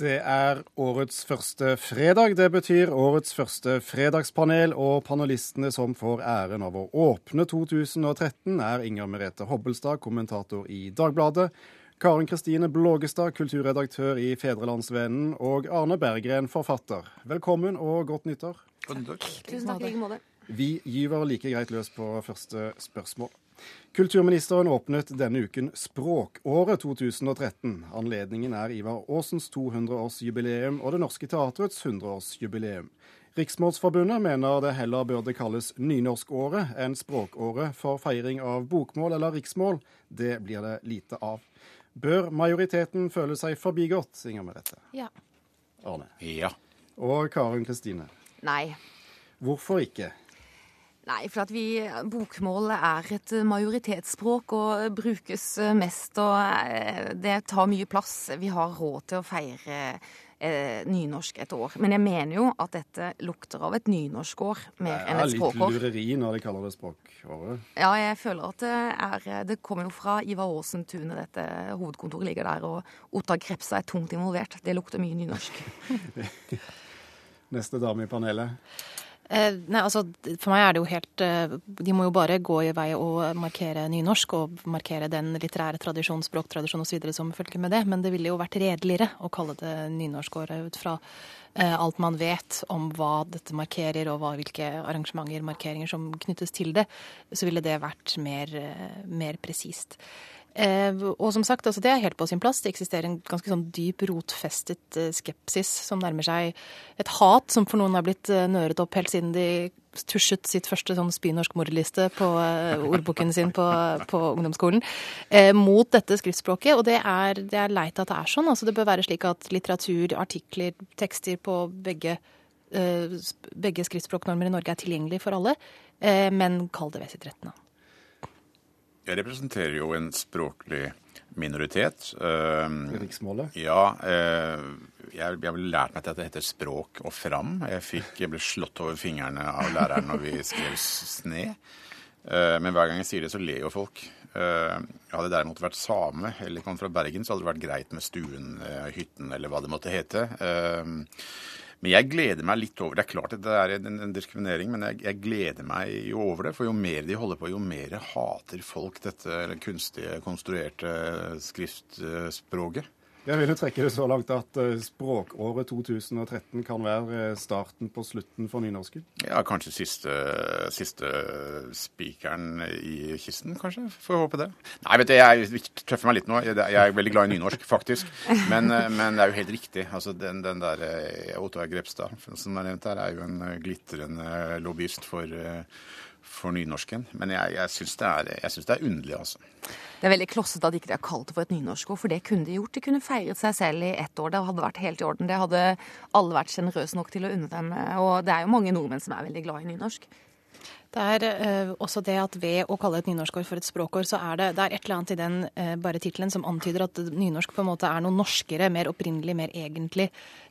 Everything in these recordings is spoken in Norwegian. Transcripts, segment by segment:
Det er årets første fredag. Det betyr årets første fredagspanel, og panelistene som får æren av å åpne 2013, er Inger Merete Hobbelstad, kommentator i Dagbladet, Karen Kristine Blågestad, kulturredaktør i Fedrelandsvennen, og Arne Berggren, forfatter. Velkommen og godt nyttår. Godt nyttår. Tusen takk i like måte. Vi gyver like greit løs på første spørsmål. Kulturministeren åpnet denne uken Språkåret 2013. Anledningen er Ivar Aasens 200-årsjubileum og Det Norske Teatrets 100-årsjubileum. Riksmålsforbundet mener det heller burde kalles nynorskåret enn språkåret for feiring av bokmål eller riksmål. Det blir det lite av. Bør majoriteten føle seg forbigått, Inger Merete? Ja. Arne. Ja. Og Karen Kristine. Nei. Hvorfor ikke? Nei, for at vi, bokmål er et majoritetsspråk og brukes mest, og eh, det tar mye plass. Vi har råd til å feire eh, nynorsk et år. Men jeg mener jo at dette lukter av et nynorskår mer enn et språkår. Det er litt lureri når de kaller det språkåret. Ja, jeg føler at det er Det kommer jo fra Ivar Aasen-tunet, dette hovedkontoret ligger der, og Ottar Krepsa er tungt involvert. Det lukter mye nynorsk. Neste dame i panelet. Eh, nei, altså, For meg er det jo helt eh, De må jo bare gå i vei og markere nynorsk og markere den litterære tradisjon, språktradisjon osv. som følger med det. Men det ville jo vært redeligere å kalle det nynorskåret ut fra eh, alt man vet om hva dette markerer, og hva, hvilke arrangementer, markeringer som knyttes til det. Så ville det vært mer, eh, mer presist. Eh, og som sagt, altså det er helt på sin plass. Det eksisterer en ganske sånn dyp, rotfestet eh, skepsis som nærmer seg et hat som for noen har blitt eh, nøret opp helt siden de tusjet sitt første sånn spynorsk mordliste på ordboken sin på, på ungdomsskolen, mot dette skriftspråket. Og det er, det er leit at det er sånn. Altså det bør være slik at litteratur, artikler, tekster på begge begge skriftspråknormer i Norge er tilgjengelig for alle, men kall det ved sitt rette navn. Jeg representerer jo en språklig minoritet. Uh, Riksmålet. ja, Uh, jeg, jeg ble lært meg at det heter språk og fram. Jeg, fikk, jeg ble slått over fingrene av læreren når vi skrev sne. Uh, men hver gang jeg sier det, så ler jo folk. Eh, hadde jeg derimot vært same eller kom fra Bergen, så hadde det vært greit med stuen, eh, hytten eller hva det måtte hete. Men jeg gleder meg litt over Det er klart at det er en, en diskriminering, men jeg, jeg gleder meg jo over det. For jo mer de holder på, jo mer hater folk dette kunstige, konstruerte skriftspråket. Jeg vil jo trekke det så langt at eh, språkåret 2013 kan være eh, starten på slutten for nynorsken. Ja, kanskje siste, siste spikeren i kisten, kanskje. Får håpe det. Nei, vet du, jeg tøffer meg litt nå. Jeg er veldig glad i nynorsk, faktisk. Men, eh, men det er jo helt riktig. Altså, den, den der Ottar Grepstad, som er nevnt her, er jo en glitrende lobbyist for, for nynorsken. Men jeg, jeg syns det, er- jeg det er underlig, altså. Det er veldig klossete at ikke de har kalt det for et nynorskår, for det kunne de gjort. De kunne feiret seg selv i ett år. Det hadde vært helt i orden. Det hadde alle vært sjenerøse nok til å unne dem. Og det er jo mange nordmenn som er veldig glad i nynorsk. Det er eh, også det at ved å kalle et nynorskår for et språkår, så er det, det er et eller annet i den eh, bare tittelen som antyder at nynorsk på en måte er noe norskere, mer opprinnelig, mer egentlig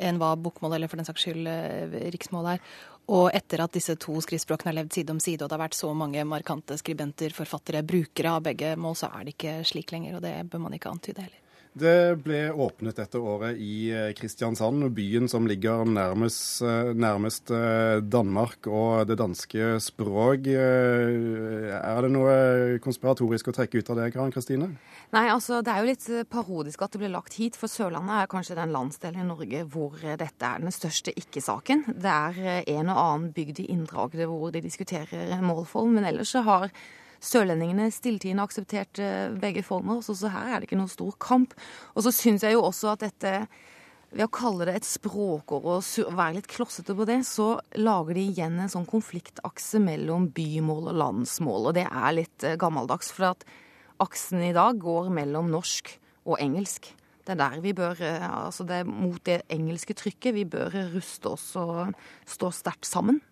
enn hva bokmål eller for den saks skyld eh, riksmål er. Og etter at disse to skriftspråkene har levd side om side, og det har vært så mange markante skribenter, forfattere, brukere av begge mål, så er det ikke slik lenger, og det bør man ikke antyde heller. Det ble åpnet dette året i eh, Kristiansand, byen som ligger nærmest, eh, nærmest eh, Danmark og det danske språk. Er det noe konspiratorisk å trekke ut av det, Karen Kristine? Nei, altså det er jo litt parodisk at det blir lagt hit, for Sørlandet er kanskje den landsdelen i Norge hvor dette er den største ikke-saken. Det er en og annen bygd i Indre Agder hvor de diskuterer målform, men ellers så har sørlendingene stilltiende akseptert eh, begge former, så, så her er det ikke noen stor kamp. Og så syns jeg jo også at dette ved å kalle det et språkår og være litt klossete på det, så lager de igjen en sånn konfliktakse mellom bymål og landsmål, og det er litt eh, gammeldags. For at aksen i dag går mellom norsk og engelsk. Det er der vi bør, eh, altså det er mot det engelske trykket vi bør ruste oss og stå sterkt sammen.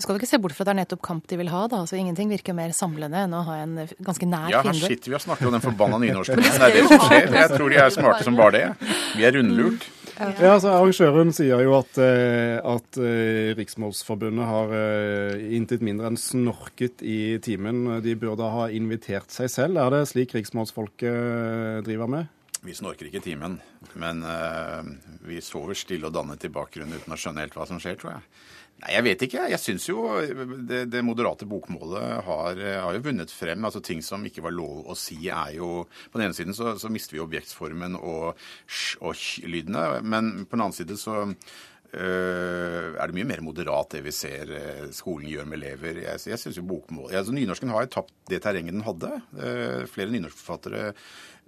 Skal du ikke se bort fra at det er nettopp kamp de vil ha, da? Altså Ingenting virker mer samlende enn å ha en ganske nær Ja, her fiende. sitter vi og snakker om den forbanna nynorsken. Det er det som skjer. Jeg tror de er smarte som bare det. Vi er rundlurt. Ja, altså Arrangøren sier jo at, eh, at eh, Riksmålsforbundet har eh, intet mindre enn snorket i timen. De burde ha invitert seg selv. Er det slik riksmålsfolket driver med? Vi snorker ikke i timen, men uh, vi sover stille og dannet i bakgrunnen uten å skjønne helt hva som skjer, tror jeg. Nei, Jeg vet ikke. Jeg syns jo det, det, moderate bokmålet har, har, jo vunnet frem. Altså Ting som ikke var lov å si, er jo På den ene siden så, så mister vi objektsformen og sj og lydene, men på den annen side så Uh, er det mye mer moderat det vi ser skolen gjør med elever. Jeg, jeg synes jo bokmål, altså Nynorsken har jo tapt det terrenget den hadde. Uh, flere nynorskforfattere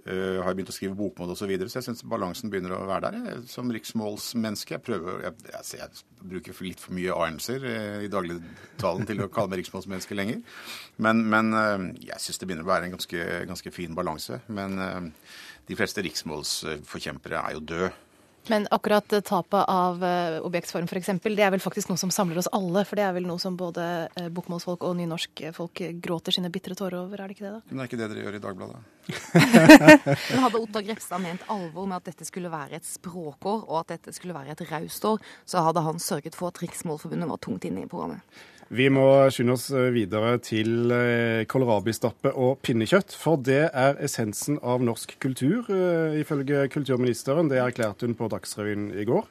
Uh, har begynt å skrive bokmål osv. Så, videre, så jeg syns balansen begynner å være der. Jeg, som riksmålsmenneske. Jeg prøver, jeg, jeg, jeg bruker litt for mye a-endelser uh, i dagligtalen til å kalle meg riksmålsmenneske lenger. Men, men uh, jeg syns det begynner å være en ganske, ganske fin balanse. Men de fleste riksmålsforkjempere er jo døde. Men akkurat tapet av uh, objektsform f.eks., det er vel faktisk noe som samler oss alle? For det er vel noe som både uh, bokmålsfolk og nynorskfolk gråter sine bitre tårer over, er det ikke det? da? Men det er ikke det dere gjør i Dagbladet. Men hadde Ottar Grepstad ment alvor med at dette skulle være et språkår, og at dette skulle være et raust år, så hadde han sørget for at Riksmålforbundet var tungt inne i programmet. Vi må skynde oss videre til eh, kålrabistappe og pinnekjøtt. For det er essensen av norsk kultur, eh, ifølge kulturministeren. Det erklærte hun på Dagsrevyen i går.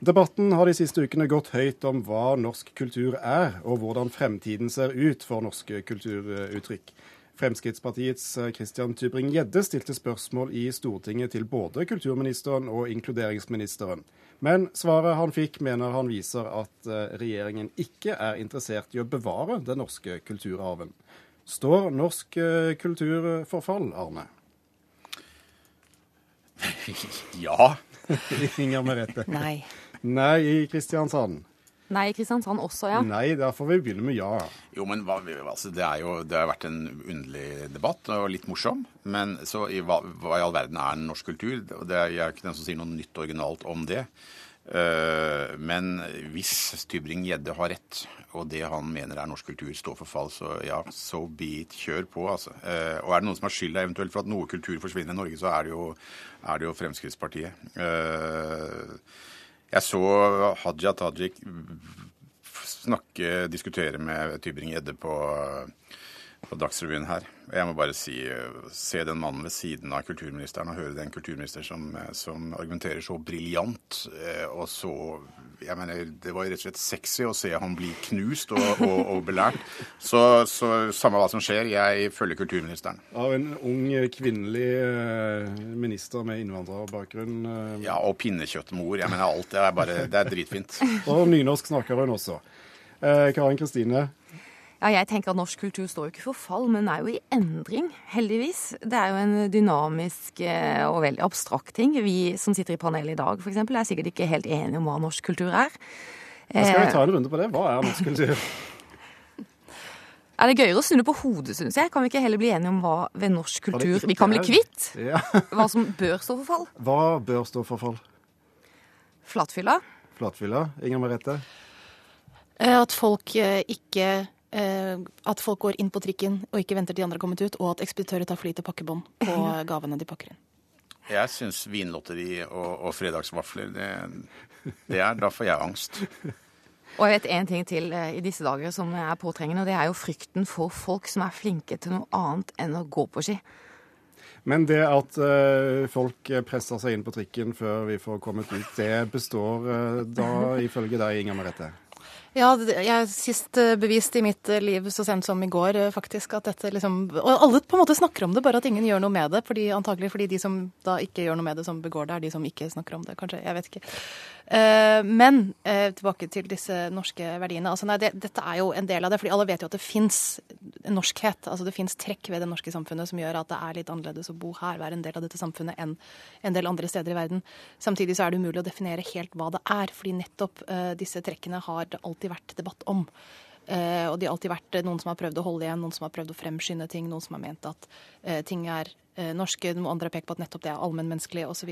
Debatten har de siste ukene gått høyt om hva norsk kultur er, og hvordan fremtiden ser ut for norske kulturuttrykk. Fremskrittspartiets eh, Christian Tybring-Gjedde stilte spørsmål i Stortinget til både kulturministeren og inkluderingsministeren. Men svaret han fikk, mener han viser at eh, regjeringen ikke er interessert i å bevare den norske kulturarven. Står norsk eh, kultur for fall, Arne? ja. Inger Merete. Nei. Nei i Kristiansand. Nei i Kristiansand også, ja. Nei, da får vi begynne med ja. Jo, men hva, altså, det, er jo, det har vært en underlig debatt, og litt morsom. Men så i, hva, hva, i all verden er norsk kultur? Det er, jeg er ikke den som sier noe nytt originalt om det. Uh, men hvis Tybring-Gjedde har rett, og det han mener er norsk kultur står for fall, så ja, so be it. Kjør på, altså. Uh, og er det noen som har skylda eventuelt for at noe kultur forsvinner i Norge, så er det jo, er det jo Fremskrittspartiet. Uh, jeg så Hadia Tajik snakke, diskutere med Tybring-Gjedde på, på Dagsrevyen her. Jeg må bare si, se den mannen ved siden av kulturministeren og høre den kulturminister som, som argumenterer så briljant eh, og så jeg mener, Det var rett og slett sexy å se han bli knust og, og, og belært. Så, så, samme hva som skjer, jeg følger kulturministeren. Av en ung kvinnelig eh, minister med innvandrerbakgrunn. Eh. Ja, og pinnekjøttmor. Jeg mener alt. Det er bare, det er dritfint. Og nynorsk snakker hun også. Eh, Karin Kristine, ja, jeg tenker at Norsk kultur står jo ikke for fall, men er jo i endring, heldigvis. Det er jo en dynamisk eh, og veldig abstrakt ting. Vi som sitter i panelet i dag f.eks. er sikkert ikke helt enige om hva norsk kultur er. Da skal vi ta en runde på det. Hva er norsk kultur? Er det gøyere å snu det på hodet, syns jeg. Kan vi ikke heller bli enige om hva ved norsk kultur vi kan bli kvitt? Ja. hva som bør stå for fall? Hva bør stå for fall? Flatfylla. Flatfylla. Inger Merete? Eh, at folk eh, ikke Eh, at folk går inn på trikken og ikke venter til de andre har kommet ut, og at ekspeditører tar fly til pakkebånd på gavene de pakker inn. Jeg syns vinlotteri og, og fredagsvafler, det, det er Da får jeg angst. Og jeg vet en ting til eh, i disse dager som er påtrengende, og det er jo frykten for folk som er flinke til noe annet enn å gå på ski. Men det at uh, folk presser seg inn på trikken før vi får kommet ut, det består uh, da ifølge deg, Inger Merete? Ja, jeg sist eh, bevist i mitt eh, liv så sent som i går eh, faktisk at dette liksom Og alle på en måte snakker om det, bare at ingen gjør noe med det. Fordi, antagelig fordi de som da ikke gjør noe med det, som begår det, er de som ikke snakker om det, kanskje. Jeg vet ikke. Men tilbake til disse norske verdiene. Altså, nei, det, dette er jo en del av det. fordi alle vet jo at det fins norskhet. Altså det fins trekk ved det norske samfunnet som gjør at det er litt annerledes å bo her, være en del av dette samfunnet, enn en del andre steder i verden. Samtidig så er det umulig å definere helt hva det er, fordi nettopp disse trekkene har det alltid vært debatt om. Uh, og det har alltid vært noen som har prøvd å holde igjen, noen som har prøvd å fremskynde ting, noen som har ment at uh, ting er norske, noen andre har pekt på at nettopp det er allmennmenneskelig osv.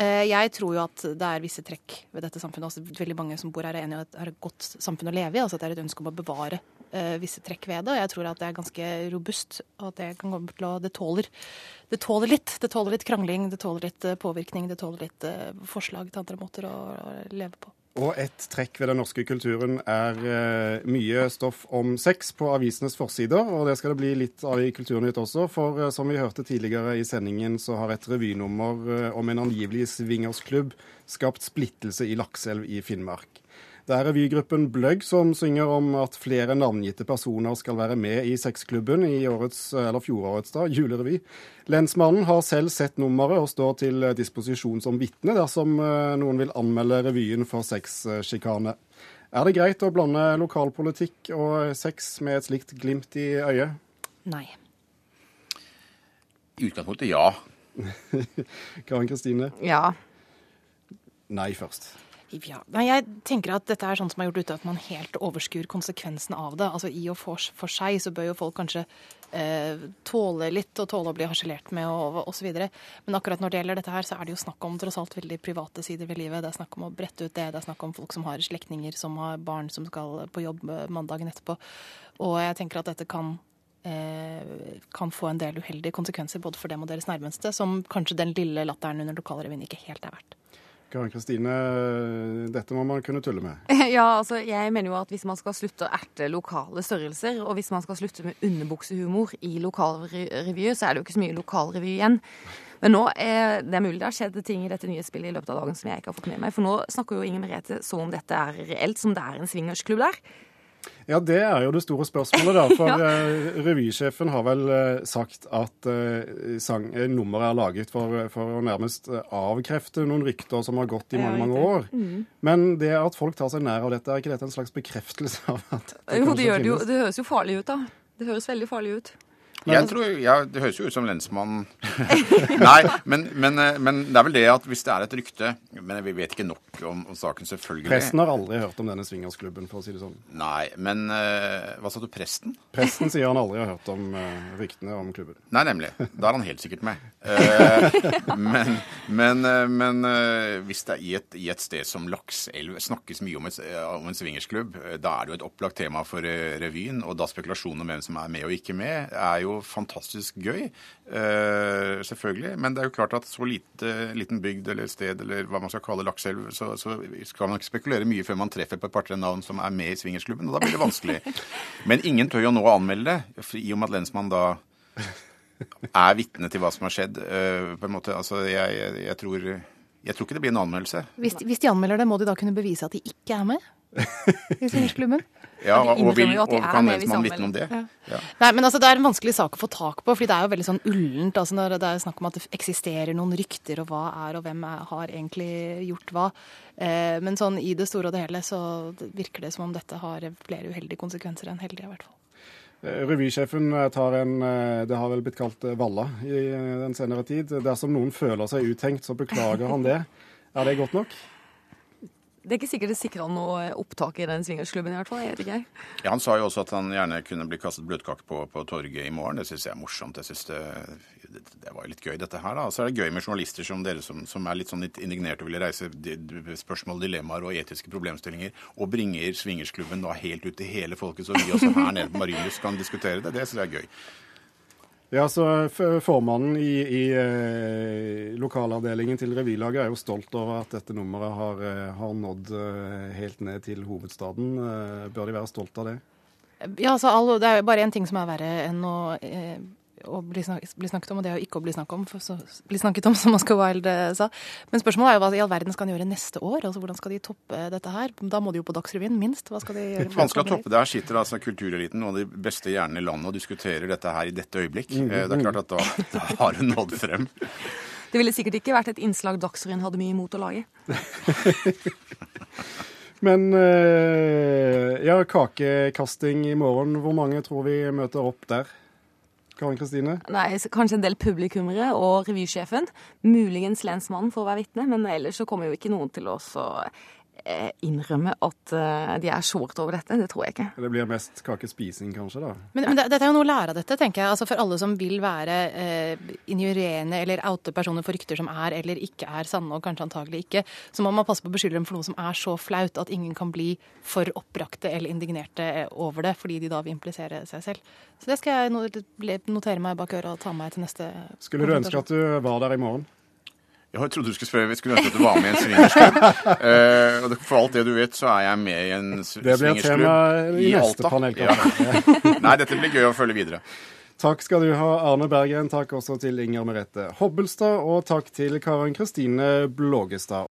Jeg tror jo at det er visse trekk ved dette samfunnet. Også veldig mange som bor her er enig i at det er et godt samfunn å leve i. altså at Det er et ønske om å bevare visse trekk ved det. Og jeg tror at det er ganske robust. og at Det kan komme til å, det tåler, det tåler litt. Det tåler litt krangling, det tåler litt påvirkning, det tåler litt forslag til andre måter å leve på. Og et trekk ved den norske kulturen er eh, mye stoff om sex på avisenes forsider. Og det skal det bli litt av i Kulturnytt også, for eh, som vi hørte tidligere i sendingen, så har et revynummer eh, om en angivelig swingersklubb skapt splittelse i Lakselv i Finnmark. Det er revygruppen Bløgg som synger om at flere navngitte personer skal være med i sexklubben i årets, eller fjorårets da, julerevy. Lensmannen har selv sett nummeret og står til disposisjon som vitne dersom eh, noen vil anmelde revyen for sexsjikane. Er det greit å blande lokalpolitikk og sex med et slikt glimt i øyet? Nei. I utgangspunktet ja. Karen Kristine? Ja. Nei først. Ja, Nei, jeg tenker at dette er sånn som har gjort uten at man helt overskuer konsekvensen av det. Altså I og for, for seg så bør jo folk kanskje eh, tåle litt, og tåle å bli harselert med og osv. Men akkurat når det gjelder dette her, så er det jo snakk om tross alt veldig private sider ved livet. Det er snakk om å brette ut det, det er snakk om folk som har slektninger som har barn som skal på jobb eh, mandagen etterpå. Og jeg tenker at dette kan eh, kan få en del uheldige konsekvenser både for dem og deres nærmeste, som kanskje den lille latteren under lokalrevyen ikke helt er verdt. Karin Kristine, dette må man kunne tulle med. Ja, altså jeg mener jo at hvis man skal slutte å erte lokale størrelser, og hvis man skal slutte med underbuksehumor i lokalrevy, så er det jo ikke så mye lokalrevy igjen. Men nå er det mulig det har skjedd ting i dette nye spillet i løpet av dagen som jeg ikke har fått med meg. For nå snakker jo Inger Merete som om dette er reelt, som det er en swingersklubb der. Ja, det er jo det store spørsmålet, da. For Ja. eh, revysjefen har vel eh, sagt at eh, sang, nummeret er laget for, for å nærmest avkrefte noen rykter som har gått i mange, mange år. Mm. Men det at folk tar seg nær av dette, er ikke dette en slags bekreftelse av at det Jo, det det jo. Det høres jo farlig ut, da. Det høres veldig farlig ut. Jeg tror, ja, Det høres jo ut som lensmannen Nei, men, men, eh, men det er vel det at hvis det er et rykte Men vi vet ikke nok om, om saken, selvfølgelig. Presten har aldri hørt om denne swingersklubben, for å si det sånn. Nei, men uh, Hva sa du, presten? Presten sier han aldri har hørt om uh, ryktene om klubben. Nei, nemlig. Da er han helt sikkert med. Uh, men men, men hvis det er i et, i et sted som Lakselv snakkes mye om, et, om en swingersklubb, da er det jo et opplagt tema for revyen. Og da spekulasjonen om hvem som er med og ikke med, er jo fantastisk gøy. Eh, selvfølgelig. Men det er jo klart at så lite, liten bygd eller sted, eller hva man skal kalle Lakselv, så, så skal man ikke spekulere mye før man treffer på et par-tre navn som er med i swingersklubben, og da blir det vanskelig. Men ingen tør jo nå å anmelde det, i og med at lensmannen da er vitne til hva som har skjedd. eh, på en måte, altså jeg, jeg, jeg, tror, jeg tror ikke det blir en anmeldelse. Hvis, hvis de anmelder det, må de da kunne bevise at de ikke er med i swingersklubben? Ja, de og, vil, og er kan man vitne om det? Ja. Nei, men altså, Det er en vanskelig sak å få tak på, fordi det er jo veldig sånn ullent. altså når Det er snakk om at det eksisterer noen rykter, og hva er, og hvem er, har egentlig gjort hva. Eh, men sånn i det store og det hele så virker det som om dette har flere uheldige konsekvenser enn heldige, i hvert fall. Eh, Revysjefen eh, tar en eh, Det har vel blitt kalt valla i den senere tid. Dersom noen føler seg uthengt, så beklager han det. Er det godt nok? Det er ikke sikkert det sikrer han noe opptak i den swingersklubben, i hvert fall. Jeg vet ikke. Ja, Han sa jo også at han gjerne kunne bli kastet bløtkake på på torget i morgen. Det syns jeg er morsomt. Jeg synes det, det, det var litt gøy, dette her. da. Så er det gøy med journalister som dere som, som er litt sånn litt indignerte og vil reise spørsmål, dilemmaer og etiske problemstillinger, og bringer swingersklubben da helt ut til hele folket, så vi også her nede på Marienlyst kan diskutere det. Det syns jeg er gøy. Ja, så Formannen i, i eh, lokalavdelingen til revylaget er jo stolt over at dette nummeret har, eh, har nådd eh, helt ned til hovedstaden. Eh, bør de være stolt av det? Ja, altså, all, Det er jo bare én ting som er verre enn å, eh, å bli, snak, bli snakket om, og det er jo ikke å bli snakket om, for så, bli snakket om, som Oscar Wilde sa. Men spørsmålet er jo hva i all verden skal han gjøre neste år? Altså, Hvordan skal de toppe dette her? Da må de jo på Dagsrevyen, minst. Hva skal de gjøre? Vanskelig skal toppe det. Her sitter altså kultureliten, noen av de beste hjernene i landet, og diskuterer dette her i dette øyeblikk. Eh, Det er klart at da, da har hun nådd frem. Det ville sikkert ikke vært et innslag Dagsrevyen hadde mye imot å lage. Men eh, ja, kakekasting i morgen. Hvor mange tror vi møter opp der? Karin Kristine? Nei, Kanskje en del publikummere og revysjefen. Muligens lensmannen å være vitne, men ellers så kommer jo ikke noen til å innrømme at eh, de er såret over dette. Det tror jeg ikke. Det blir mest kakespising, kanskje, da. Men, men dette er jo noe å lære av dette, tenker jeg. Altså For alle som vil være eh, injurerende eller oute personer for rykter som er eller ikke er sanne, og kanskje antagelig ikke, så må man passe på å beskylde dem for noe som er så flaut at ingen kan bli for oppbrakte eller indignerte eh, over det, fordi de da vil implisere seg selv. Så det skal jeg notere meg bak øret og ta med meg til neste Skulle du ønske at du var der i morgen? Jeg trodde du skulle spørre, vi skulle ønske at du var med i en swingersklubb. uh, og for alt det du vet, så er jeg med i en swingersklubb i neste panel. Ja. Nei, dette blir gøy å følge videre. Takk skal du ha, Arne Bergen. Takk også til Inger Merete Hobbelstad, og takk til Karen Kristine Blågestad.